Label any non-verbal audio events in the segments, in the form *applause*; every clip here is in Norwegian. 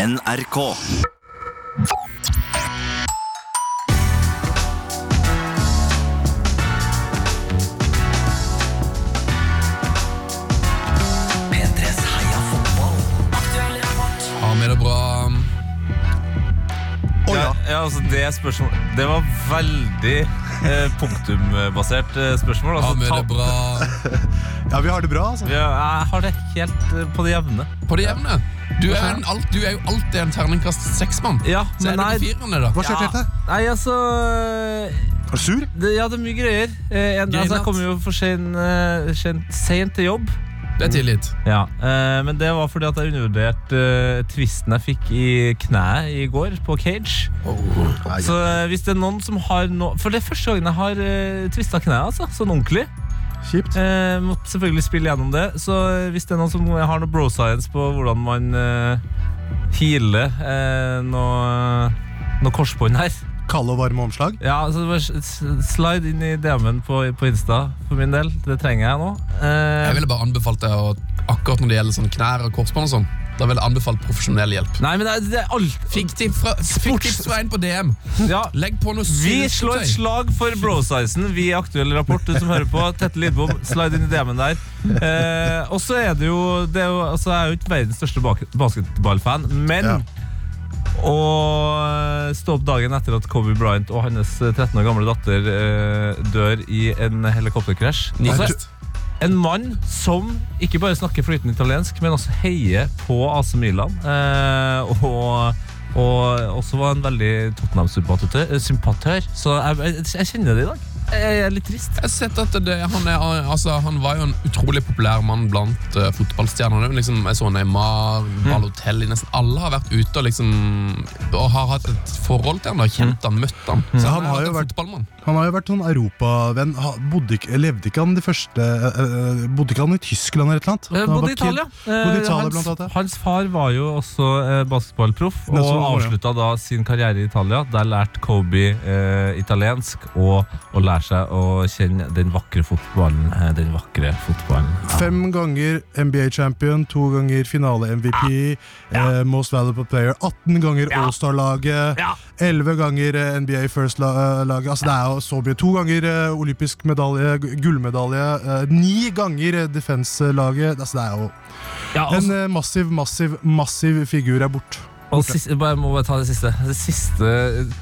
NRK. P3s Heia fotball. Har vi det bra? Ja. ja, altså det spørsmålet Det var veldig eh, punktumbasert eh, spørsmål. Har Altså, vi ta- det bra *laughs* ja, vi har det bra, altså. Ja, jeg har det helt eh, på det jevne. på det jevne? Du er, en, alt, du er jo alltid en terningkast seks-mann. Ja, Så er nei på firerne, da? Hva skjer dette? deg? Nei, altså Er du sur? det, Ja, det er mye greier. Eh, en, altså, jeg kommer jo for sen, eh, sen, sent til jobb. Det er tillit. Ja, eh, Men det var fordi at jeg undervurderte eh, tvisten jeg fikk i kneet i går, på cage. Oh, Så eh, hvis det er noen som har no For det er første gangen jeg har uh, tvista kneet, altså, sånn ordentlig. Kjipt. Eh, måtte selvfølgelig spille gjennom det. Så eh, hvis det er noen som har noe bro science på hvordan man eh, healer eh, noe, noe korsbånd her Kalde og varme omslag. Ja, så bare Slide inn i DM-en på, på Insta for min del. Det trenger jeg nå. Eh, Jeg ville bare anbefalt deg å Akkurat når det gjelder sånn knær og korsbånd og sånn, da ville jeg anbefalt profesjonell hjelp. Nei, men det er, det er alt Fikk tips fra, fikk tips fra en på DM. ja. Legg på noe Vi slår et slag for bro-sizen. Vi i Aktuell rapport, du som hører på. Tette Lidbom, slide inn i DM-en der. Eh, og så er det jo, det er jo altså, Jeg er jo ikke verdens største bak basketballfan, men Ja. å stå opp dagen etter at Kobe Bryant og hans 13 år gamle datter eh, dør i en helikopterkrasj altså, Nitist. En mann som ikke bare snakker flytende italiensk, men også heier på AC Milan. Eh, og, og også var en veldig Tottenham-sympatør. Så jeg, jeg, jeg kjenner det i dag. Jeg er litt trist. Jeg har sett at det, han, er, altså, han var jo en utrolig populær mann blant uh, fotballstjerner. Er Liksom, jeg så Neymar, Balotelli Nesten alle har vært ute og, liksom, og har hatt et forhold til han. har kjent han, møtt han. Så han har jo vært- fotballmann. Han har jo vært sånn europavenn. Bodde levde ikke han de første eh, Bodde ikke han i Tyskland eller et eller annet? Eh, var i Italia. Bodde Italia hans, blant annet, ja. hans far var jo også uh, basketballproff, og var avslutta ja. da sin karriere i Italia. Der lærte Kobe uh, italiensk og å lære seg å kjenne den vakre fotballen. Den vakre fotballen. Fem ganger NBA-champion, to ganger finale-MVP, Most Valuable Player, 18 ganger Ja. All-Star-laget, Ja. 11 ganger NBA First-laget. Altså, det er jo så mye. To ganger eh, olympisk medalje, gullmedalje, eh, ni ganger defenselaget. Altså, det er jo Ja, og en eh, massiv, massiv, massiv figur er bort. Og siste, bare, må bare ta det siste. Det siste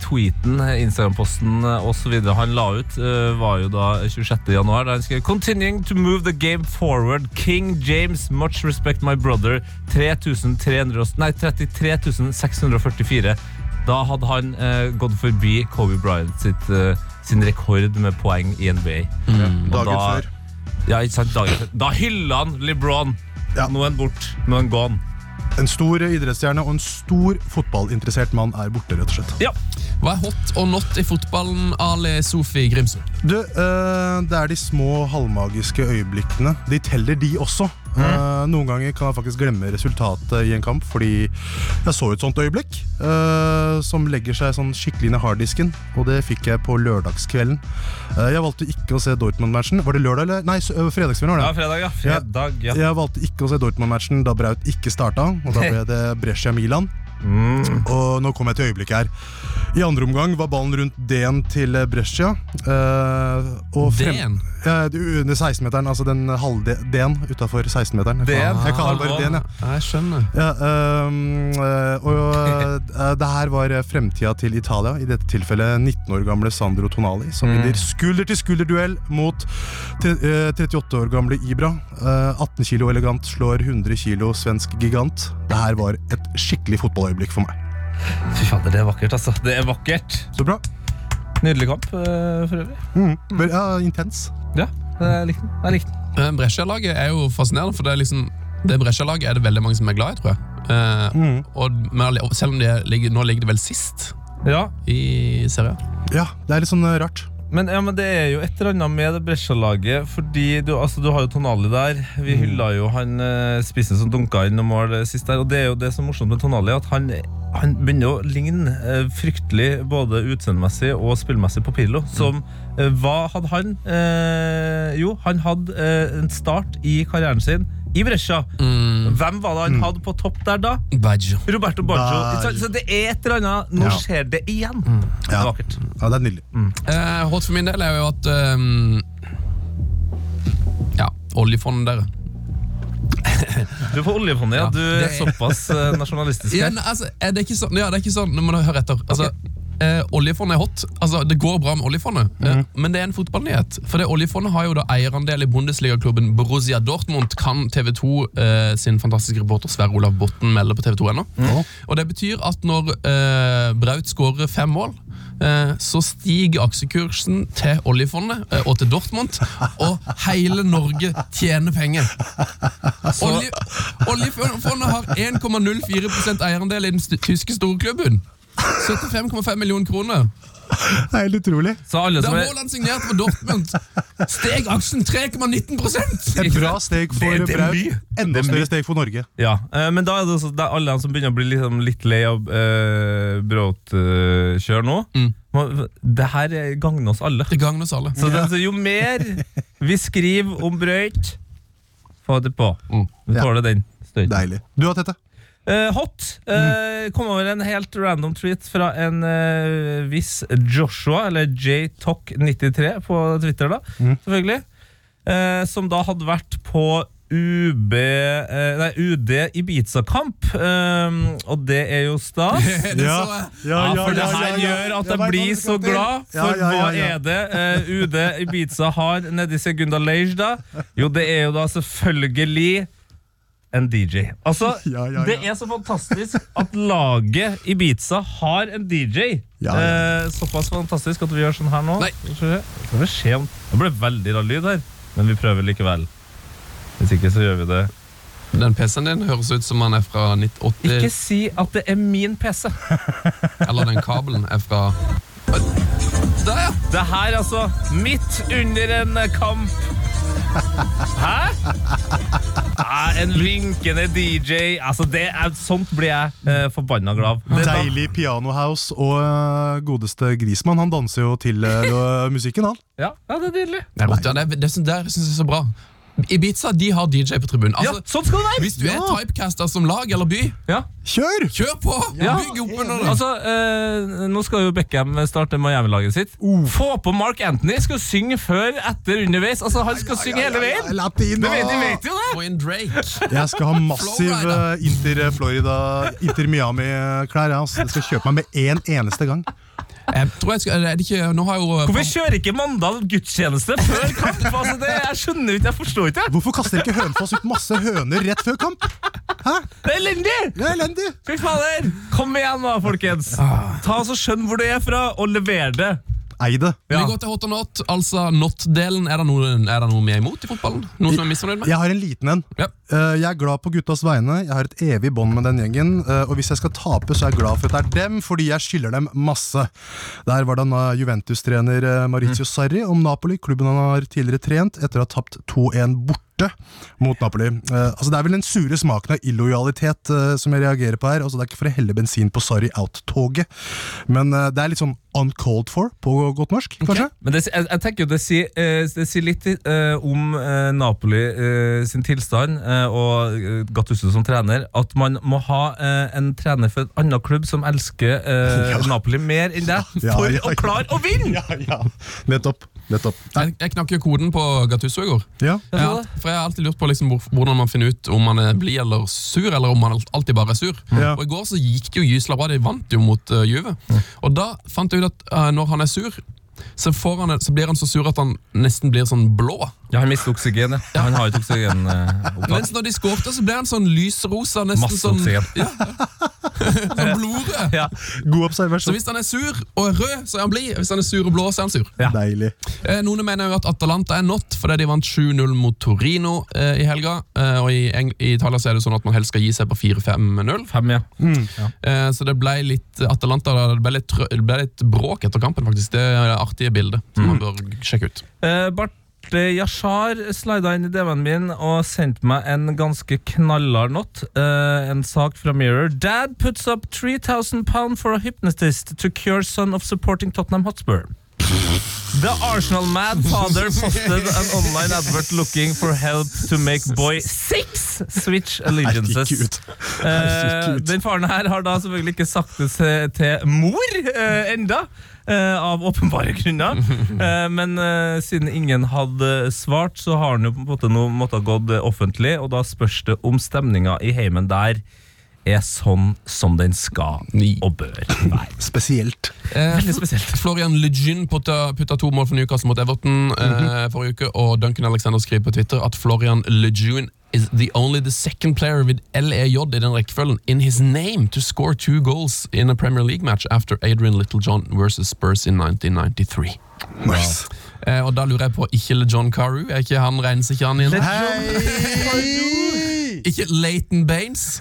tweeten, Instagram-posten osv. han la ut, var jo da 26. januar. Da han skrev Continuing to move the game forward. King James, much respect my brother. 3300, nei, 33 644. Da hadde han eh, gått forbi Kobe Bryant sitt, eh, sin rekord med poeng i NBA. Og Dagen da- før. Ja, ikke sant, dagen før. Da hylla han LeBron. Ja. Nå er han bort. Nå er han gone. En stor idrettsstjerne og en stor fotballinteressert mann er borte, rett og slett. Ja. Hva er hot og not i fotballen, Ali Sofi Grimsrud? Du, eh, det er de små halvmagiske øyeblikkene. De teller, de også. Eh, noen ganger kan jeg faktisk glemme resultatet i en kamp, fordi jeg så et sånt øyeblikk eh, som legger seg sånn skikkelig inn i harddisken, og det fikk jeg på lørdagskvelden. Eh, jeg valgte ikke å se Dortmund-matchen. Var det lørdag, eller? Nei, øh, fredagskvelden var ja, det. fredag, ja. Fredag, ja. Jeg valgte ikke å se Dortmund-matchen da Braut ikke starta, og da ble det *laughs* Brescia-Milan. Mm. Og nå kom jeg til øyeblikket her. I andre omgang var ballen rundt D-en til Brescia. eh, og frem-? Ja, under 16-meteren, altså den halve D-en utafor 16-meteren. D-en? Jeg kaller det bare. D-en, ja. Ja, jeg skjønner. ja eh, og øh, det her var fremtida til Italia, i dette tilfellet 19 år gamle Sandro Tonali, som Mm. vinner skulder-til-skulder-duell mot eh, 38 år gamle Ibra. Eh, 18 kilo elegant slår 100 kilo svensk gigant. Det her var et skikkelig fotballøyeblikk for meg. Fy fader, det er vakkert, altså. Det er vakkert. Så bra. Nydelig kamp eh, for øvrig. Mm. Ja, intens. Ja, jeg likte den. Jeg likte den. Eh, Brescia-laget er jo fascinerende, for det er liksom det Brescia-laget er det veldig mange som er glad i, tror jeg. Eh, Mm. og, men selv om de er- ligger, nå ligger det vel sist Ja, i serien. Ja, det er litt sånn rart. men, ja, men det er jo et eller annet med det Brescia-laget, fordi du, altså, du har jo Tonali der. Vi hylla jo han spissen som dunka inn noen mål sist der, og det er jo det som er morsomt med Tonali, at han, han begynner å ligne eh, fryktelig både utseendemessig og spillmessig på Pirlo. Som eh, Hva hadde han? Eh, jo, han hadde eh, en start i karrieren sin i Brescia. Mm. Hvem var det han hadde på topp der da? Baggio. Roberto Baggio. Baggio. Så- Så det er et eller annet Nå Ja. skjer det igjen. Mm. Ja. er vakkert. Ja, det er nydelig. Eh, hot for min del er jo at um, Ja, oljefondet, dere. *laughs* Du er på oljefondet, ja. Du er såpass eh, nasjonalistisk. Ja, ne, altså, er det ikke sånn Ja, det er ikke sånn Nå må du høre etter. Altså, eh, oljefondet er hot. Altså, Det går bra med oljefondet, eh, men det er en fotballnyhet. For det oljefondet har jo da eierandel i Bundesligaklubben Borussia Dortmund, kan TV 2 eh, sin fantastiske reporter Sverre Olav Botten melde på TV 2 ennå. Og det betyr at når eh, Braut skårer fem mål så stiger aksjekursen til oljefondet eh, og til Dortmund, og hele Norge tjener penger. Olje, oljefondet har 1,04% eierandel i den tyske storklubben. 75,5 millioner kroner. Det er helt utrolig. Så alle Da som er Haaland signerte for Dortmund, steg aksjen 3,19% Et bra steg for Det- det er Braut. mye. Enda større steg for Norge. Ja, eh, men da er det, det er alle de som begynner å bli liksom litt lei av uh, Braut-kjør nå. Mm. Må- Det her eh, gagner oss alle. Det gagner oss alle. Så det, så jo mer vi skriver om Braut, få det på. Mm. Vi Ja. tåler den støyten. Deilig. Du har Tete? Eh, hot. Eh, kom over en helt random tweet fra en uh, viss Joshua, eller jtok93 på Twitter, da, selvfølgelig. Uh, som da hadde vært på UB eh, Nei, UD Ibiza-kamp. Um, og det er jo stas. *laughs* Det så jeg. Ja, for det her gjør at jeg blir så glad. For Ja, ja, ja, hva er det UD Ibiza har nedi Segunda Lage, da? Jo, det er jo da selvfølgelig en DJ. Altså, *laughs* Ja, ja, ja. det er så fantastisk at laget Ibiza har en DJ. Ja, ja. Eh, såpass fantastisk at vi gjør sånn her nå. Nei. Skal vi se. Skal vi se om Det ble veldig rar lyd her, men vi prøver likevel. Hvis ikke, så gjør vi det. Den PC-en din høres ut som den er fra 1980, Ikke si at det er min PC. *laughs* eller den kabelen er fra Der, ja! Det her, altså. Midt under en kamp. Hæ? Ja, en vinkende DJ. Altså, det er, sånt blir jeg eh, forbanna glad av. Det Deilig pianohouse og øh, godeste Grismann. Han danser jo til uh, musikken, han. Ja, ja, det er nydelig. Det er ja. Det, det, det der syns jeg er så bra. Ibiza de har DJ på tribunen. Ja, Altså, sånn skal det være! hvis du er Ja. typecaster som lag eller by, Ja. Kjør! kjør på! Ja. Bygg opp under det. Altså, eh, Nå skal jo Beckham starte Miami-laget sitt. Få på Mark Anthony! Skal synge før, etter, underveis. Altså, Han skal synge hele veien! Latina! Det vet, de vet jo det! Og inn Drake. Jeg skal ha massiv øh, Inter Florida, Inter Miami-klær. Ja, altså. Jeg skal kjøpe meg med én eneste gang. Jeg tror jeg skal, er det ikke, nå har jo Hvorfor kjører ikke Mandal gudstjeneste før kamp? Altså, det, jeg skjønner ikke, jeg forstår ikke. Hvorfor kaster ikke Hønefoss ut masse høner rett før kamp? Hæ? Det er elendig! Det er elendig! Fy fader! Kom igjen, da, folkens. Ta oss og Skjønn hvor du er fra, og lever det. Ei det. Vi går til hot or not. Altså not-delen. Er er det noe vi er imot i fotballen? Noe som er misfornøyd med? Jeg har en liten en. Ja. Eh, Jeg er glad på guttas vegne. Jeg har et evig bånd med den gjengen. eh, Og hvis jeg skal tape, så er jeg glad for at det er dem, fordi jeg skylder dem masse. Der var det en Juventus-trener Maritio Maurizio Sarri om Napoli. Klubben han har tidligere trent etter å ha tapt 2-1 borte mot Napoli. Uh, altså Det er vel den sure smaken av illojalitet uh, som jeg reagerer på her. Altså Det er ikke for å helle bensin på Sorry out-toget, men uh, det er litt sånn uncalled for, på godt norsk, kanskje? Men det, jeg, jeg tenker jo det sier, det sier litt om Napoli sin tilstand og Gattuso som trener, at man må ha en trener for en annen klubb som elsker *laughs* ja. Napoli mer enn deg, for ja, å ja. klare å vinne! Ja, ja. Nettopp. Nettopp. Jeg, jeg knakk jo koden på Gattuso i går. Ja. Jeg Ja, for jeg har alltid lurt på liksom hvor, hvordan man finner ut om man er blid eller sur, eller om man alltid bare er sur. Ja. Og I går så gikk det jo gysla bra. De vant jo mot uh, Juve. Og da fant jeg ut at uh, når han er sur, så, får han, så blir han så sur at han nesten blir sånn blå. Ja, han mister oksygen, ja. Han har ikke oksygenopptak. Mens når de skårte, så ble han sånn lysrosa, nesten Masse sånn, oksygen. ja, *laughs* sånn blodrød. *laughs* Ja. God Så hvis han er sur og er rød, så er han blid. Hvis han er sur og blå, så er han sur. Ja. Deilig. Eh, Noen mener jo at Atalanta er not fordi de vant 7-0 mot Torino eh, i helga. Eh, og i, Eng i Italia så er det sånn at man helst skal gi seg på 4-5-0. Fem, ja. Eh, så det ble litt Atalanta det ble litt, det ble litt bråk etter kampen, faktisk. Det er det artige bildet som man bør sjekke ut. Eh, Barte Yashar slida inn i DM-en min og sendte meg en ganske knallhard not. Uh, en sak fra Mirror. Dad puts up 3000 pound for a hypnotist to cure son of supporting Tottenham Hotspur. The Arsenal mad father *laughs* posted an online advert looking for help to make boy six switch allegiances. Herregud. den faren her har da selvfølgelig ikke sagt det til, til mor uh, enda, Uh, av åpenbare grunner. Uh, *laughs* men uh, siden ingen hadde svart, så har han jo på en måte nå måttet gått offentlig, og da spørs det om stemninga i heimen der er sånn som den skal Ni. og bør være. *laughs* Spesielt. Eh, spesielt. Florian Lejeune putta, putta to mål for Newcastle mot Everton eh, forrige uke, og Duncan Alexander skriver på Twitter at Florian Lejeune is the only the second player with LEJ i den rekkefølgen in his name to score two goals in a Premier League match after Adrian Littlejohn versus Spurs in 1993. Nice. Eh, og da lurer jeg på, ikke LeJohn Carew? Er ikke han regnes ikke han inn? Hei! Ikke Leighton Baines?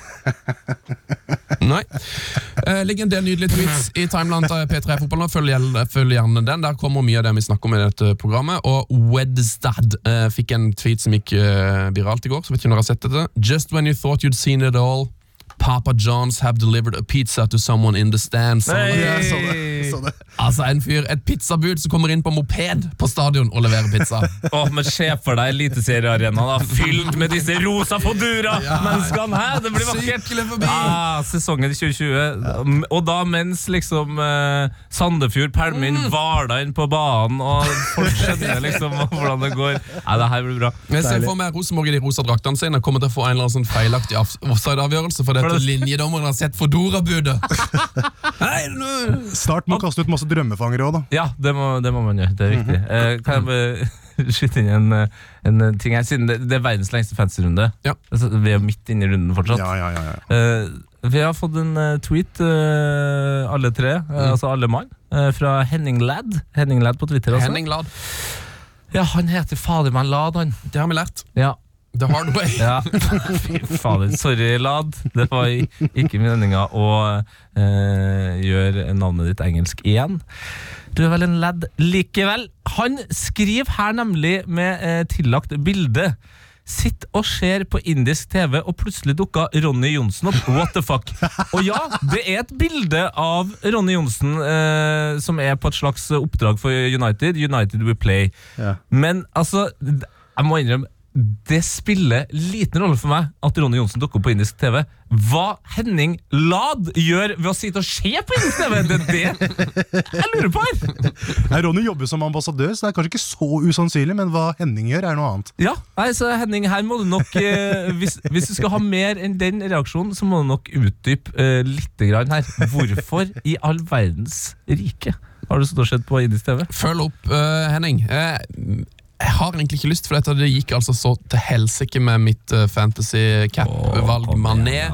*laughs* Nei. Eh, ligger en del nydelige tweets i timeland til P3 Fotball nå. Følg, følg gjerne den. Der kommer mye av det vi snakker om i dette programmet. Og Wedstad eh, fikk en tweet som gikk eh, viralt i går. Så vet ikke om dere har sett dette. Just when you thought you'd seen it all, Papa Johns have delivered a pizza to someone in the stands. hey. Jeg så det. Så det. Altså En fyr, et pizzabud som kommer inn på moped på stadion og leverer pizza. *laughs* Åh, men Se for deg Eliteseriearenaen fylt med disse rosa Fodura-menneskene! Hæ, Det blir vakkert! Ja. Ah, sesongen 2020. Og da mens liksom eh, Sandefjord pælmer inn hvala inn på banen, og folk skjønner liksom hvordan det går. Nei, det her blir bra. Men jeg ser for meg Rosenborg i de rosa draktene sine kommer til å få en eller annen sånn feilaktig offside-avgjørelse For at linjedommeren har sett Fodora-budet. Hei, *laughs* nå! Start med å kaste ut masse drømmefangere òg, da. Ja, det må, det må man gjøre. Det er viktig. Eh, kan jeg *laughs* skyte inn en, eh, en ting her, siden det, det er verdens lengste fantasy-runde? Ja. Altså, vi er midt inne i runden fortsatt. Ja, ja, ja, ja. Eh, vi har fått en eh, tweet, eh, alle tre, mm. altså alle mann, eh, fra Henning Ladd. Henning Ladd på Twitter. Altså. Henning Ladd. Ja, han heter fader meg Ladd, han. Det har vi lært. Ja. The hard way. ja. Fy fader. Sorry, Lad. Det var ikke meninga å eh, gjøre navnet ditt engelsk igjen. Du er vel en lad likevel. Han skriver her nemlig med eh, tillagt bilde. Sitt og ser på indisk TV, og plutselig dukka Ronny Johnsen opp. What the fuck? Og ja, det er et bilde av Ronny Johnsen eh, som er på et slags oppdrag for United. United We Play. Ja. Men altså, jeg må innrømme det spiller liten rolle for meg at Ronny Johnsen dukker opp på indisk TV. Hva Henning Lad gjør ved å sitte og se på indisk TV, det er det jeg lurer på her! Nei, Ronny jobber som ambassadør, så det er kanskje ikke så usannsynlig, men hva Henning gjør, er noe annet. Ja, nei, så Henning, her må du nok eh, hvis, hvis du skal ha mer enn den reaksjonen, så må du nok utdype eh, litt grann her. Hvorfor i all verdens rike har du stått og sett på indisk TV? Følg opp, uh, Henning. Eh, jeg har egentlig ikke lyst, for dette det gikk altså så til helsike med mitt uh, fantasy cap-valg Mané. Ja,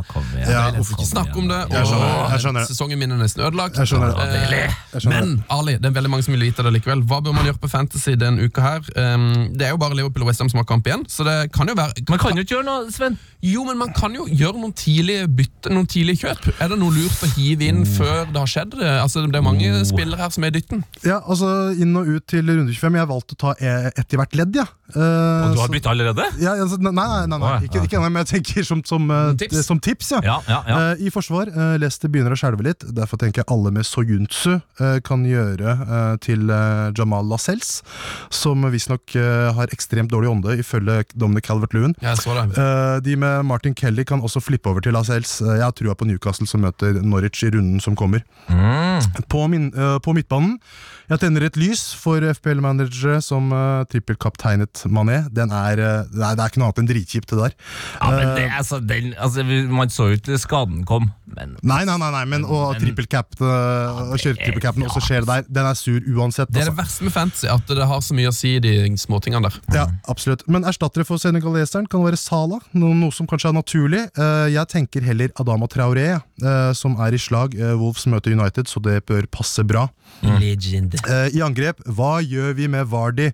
Hvorfor vil ikke snakke om det. Jeg skjønner jeg skjønner. Sesongen min er nesten ødelagt. Jeg skjønner. Eh, Jeg skjønner Men Ali, det er veldig mange som vil vite det likevel. Hva bør man gjøre på Fantasy denne uka her? Um, det er jo bare Liverpool og Westham som har kamp igjen, så det kan jo være Man kan jo ikke gjøre noe, Sven. Jo, men man kan jo gjøre noen tidlige bytte, noen tidlige kjøp. Er det noe lurt å hive inn før det har skjedd? Altså, det er mange spillere her som er i dytten. Ja, altså Inn og ut til runde 25. Jeg valgte å ta e- ett i hvert ledd, ja. Uh, Og du har bytta allerede? ja, altså, nei, nei, nei, nei, ikke, ikke men jeg tenker som, som, uh, Tips. som tips. ja. Ja, ja, ja. Uh, I forsvar, uh, Leicester begynner å skjelve litt. Derfor tenker jeg alle med Soyuncu kan gjøre til Jamal Lascelles, som visstnok uh, har ekstremt dårlig ånde, ifølge Dominic Calvert-Lewin. De med Martin Kelly kan også flippe over til Lascelles. Jeg har trua på Newcastle som møter Norwich i runden som kommer. Mm. På, min, på midtbanen jeg tenner et lys for FPL-managere som uh, trippelkapteinet Mané. Den er, eh, det, er, det er ikke noe annet enn dritkjipt, det der. Ja, men det, altså, den, altså, Man så jo ikke skaden kom, men Nei, nei, nei, nei men å Å kjøre trippelcapen, og så skjer det der. Den er sur uansett. Det er Altså. det verste med fantasy, at det har så mye å si, de småtingene der. Ja, absolutt. Men erstattere for senegaleseren kan være Sala, noe, noe som kanskje er naturlig. Eh, jeg tenker heller Adama Traoré, eh, som er i slag. Eh, Wolves møter United, så det bør passe bra. Legend. Eh, I angrep, hva gjør vi med Vardy?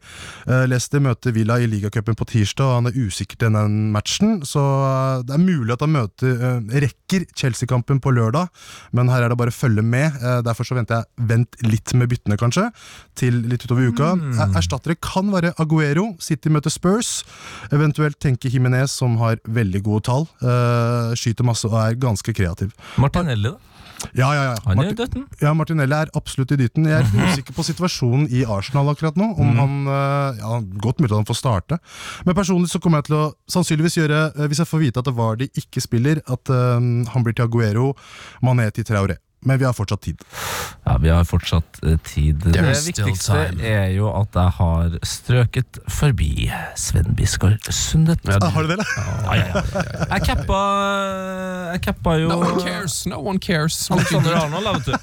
Leicester møter Villa i ligacupen på tirsdag, og han er usikker til den matchen. Så eh, det er mulig at han møter, eh, rekker Chelsea-kampen på lørdag, men her er det bare å følge med. Eh, derfor så venter jeg vent litt med byttene, kanskje, til litt utover uka. Mm. Erstattere kan være Aguero, City møter Spurs. Eventuelt tenke Jimenez, som har veldig gode tall. skyter masse og er ganske kreativ. Martinelli, da? Ja, ja, ja. Han er døtten. ja, Martinelli er absolutt i dytten. Jeg er *laughs* usikker på situasjonen i Arsenal akkurat nå. Om han, eh, ja, Godt mulig at han får starte. Men personlig så kommer jeg til å sannsynligvis gjøre, eh, hvis jeg får vite at det var de ikke spiller, at um, han blir til Aguero, Mané til Traoré. Men vi har fortsatt tid. Ja, vi har fortsatt eh, tid. Det viktigste er jo at jeg har strøket forbi Sven Biskår Sundet. Ja, Ah, har du det, eller? Ja, ja, ja. Jeg cappa Jeg cappa jo No one cares. no one cares Alexander Arnold, vet du.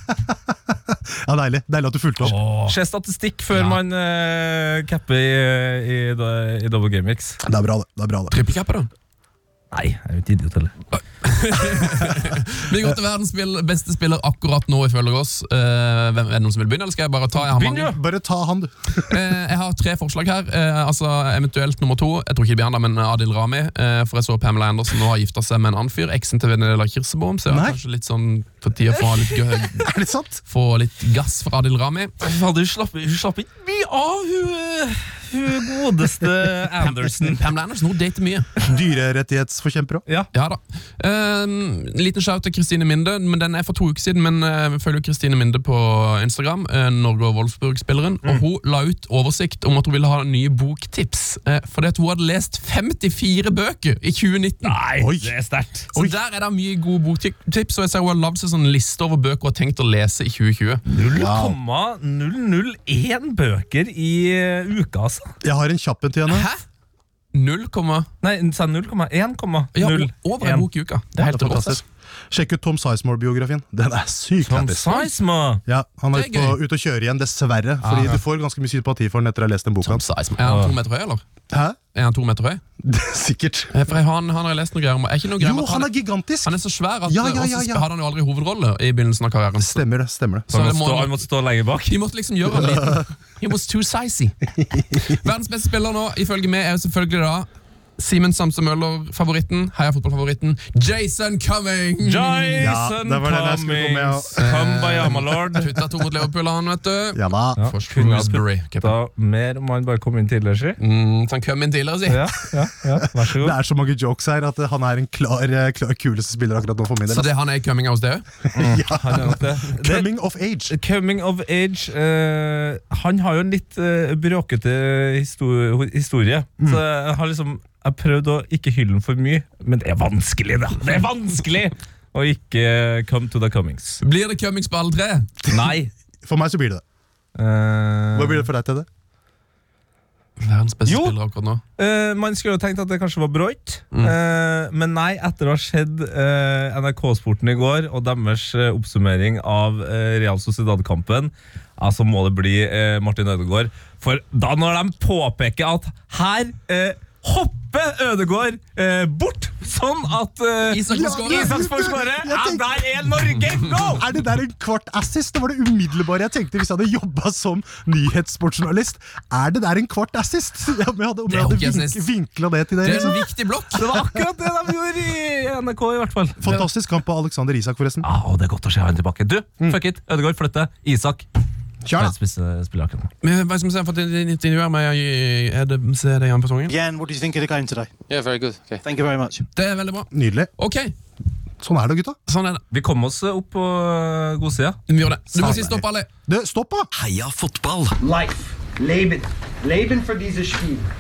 Ja, Deilig Deilig at du fulgte opp. Se statistikk før Ja. man uh, capper i, i, i Double Game Mix. Det er bra, det. det, er bra det. Da. Nei, jeg er jo ikke idiot heller. *laughs* Vi går til verdens spill- beste spiller akkurat nå, ifølge oss. Eh, hvem, er det noen som vil begynne, eller skal jeg bare ta? Jeg har, Begynn, mange. Bare ta han, du. *laughs* Eh, jeg har tre forslag her. Eh, altså Eventuelt nummer to. Jeg tror ikke det blir han da, men Adil Rami. Eh, for jeg så Pamela Andersen nå har gifta seg med en annen fyr. Eksen til Venedela Kirsebom. Så jeg har kanskje litt sånn for tida få litt, gøy. *laughs* Er det sant? få litt gass fra Adil Rami. Fader, hun slapp, slapp ikke mye av, hun, hun godeste Anderson. Pamela Andersen hun dater mye. Dyrerettighetsforkjemper òg. Ja. Ja da. Eh, liten shout til Kristine Minde, men den er for to uker siden. Men eh, vi følger Kristine Minde på Instagram, eh, Norge og Wolfsburg-spilleren. Og hun la ut oversikt om at hun ville ha nye boktips. Eh, fordi at hun hadde lest 54 bøker i 2019. Nei, Oi. det er sterkt. Så der er det mye gode boktips, og jeg ser hun har lagd seg sånn liste over bøker hun har tenkt å lese i 2020. 0,001 bøker i uka, altså. Jeg har en kjapp en til henne. Hæ? 0, Nei, sa 0,1,0. ja, over en bok i uka. Det er helt Fantastisk. rått. Sjekk ut Tom Sizemore-biografien. Den er sykt Tom lættis. Sizemore. Ja, han er Det er på, ute og kjører igjen, dessverre. Fordi du får ganske mye sympati for den etter å ha lest den boka. Tom Sizemore. Er han to meter høy, eller? Hæ? Er han to meter høy? *laughs* Sikkert. Eh, For jeg, han, han har jeg lest noe greier om. Er ikke noe greier Jo, om at han er gigantisk! Han er så svær at Ja, ja, og ja, så ja. hadde han jo aldri hovedrolle i begynnelsen av karrieren. Stemmer det. stemmer det så Han det måtte, må, stå, han måtte stå lenge bak. *laughs* de måtte liksom gjøre han liten. *laughs* He was too sizey. Verdens beste spiller nå, ifølge meg, er jo selvfølgelig da Simen Samse Møller-favoritten. Heia fotballfavoritten. Jason Cummings! Jason det med, Cummings. Come by Amalord. lord. *laughs* Putta to mot Liverpool, han, vet du. Ja da. Ja, For Shrewsbury. Da mer om han bare kom inn tidligere, si. Mm, så han kom inn tidligere, si. Ja, ja, ja, vær så god. Det er så mange jokes her at han er en klar, eh, klar kuleste spiller akkurat nå for min del. Så det han er i out, hos *laughs* òg? Han det. det Coming of age. Coming of age Uh, Han har jo en litt uh, bråkete histo- historie. Så han har liksom Jeg har prøvd å ikke hylle den for mye, men det er vanskelig, da! Det er vanskelig å ikke come to the Cummings. Blir det Cummings på alle tre? Nei. For meg så blir det det. Eh, Hva blir det for deg til det? Verdens beste Jo. spiller akkurat nå. Eh, man skulle jo tenkt at det kanskje var Broit, Eh, men nei, etter å ha sett eh, NRK-sporten i går og deres eh, oppsummering av eh, Real Sociedad-kampen, ja, så må det bli eh, Martin Ødegaard. For da når de påpeker at her eh, hopper Ødegård eh, bort, sånn at eh, Isak får skåre. Isak Jeg tenkte- der er Norge! Go! Er det der en kvart assist? Det var det umiddelbare jeg tenkte hvis jeg hadde jobba som nyhetssportsjournalist. Er det der en kvart assist? *laughs* Ja, Om jeg hadde, om Det jeg hadde vink, vinkla det til Det er en Liksom. viktig blokk. Det var akkurat det de gjorde i NRK, i hvert fall. Fantastisk kamp av Alexander Isak, forresten. Ah, det er godt å se han tilbake. Du, fuck it, Ødegård flytter. Isak. Kjør da. Men hva skal jeg har fått et intervju her med er det, på Persongen? Jan, what do you think of the game today? Yeah, very good. Okay. Thank you very much. Det er veldig bra. Nydelig. Ok, Sånn er det, gutta. sånn er det. Vi kom oss opp på god godsida. Vi gjør det. Du må si stopp, alle. Du, stopp, da! Heia fotball! Life. Leben. Leben for disse Spiel.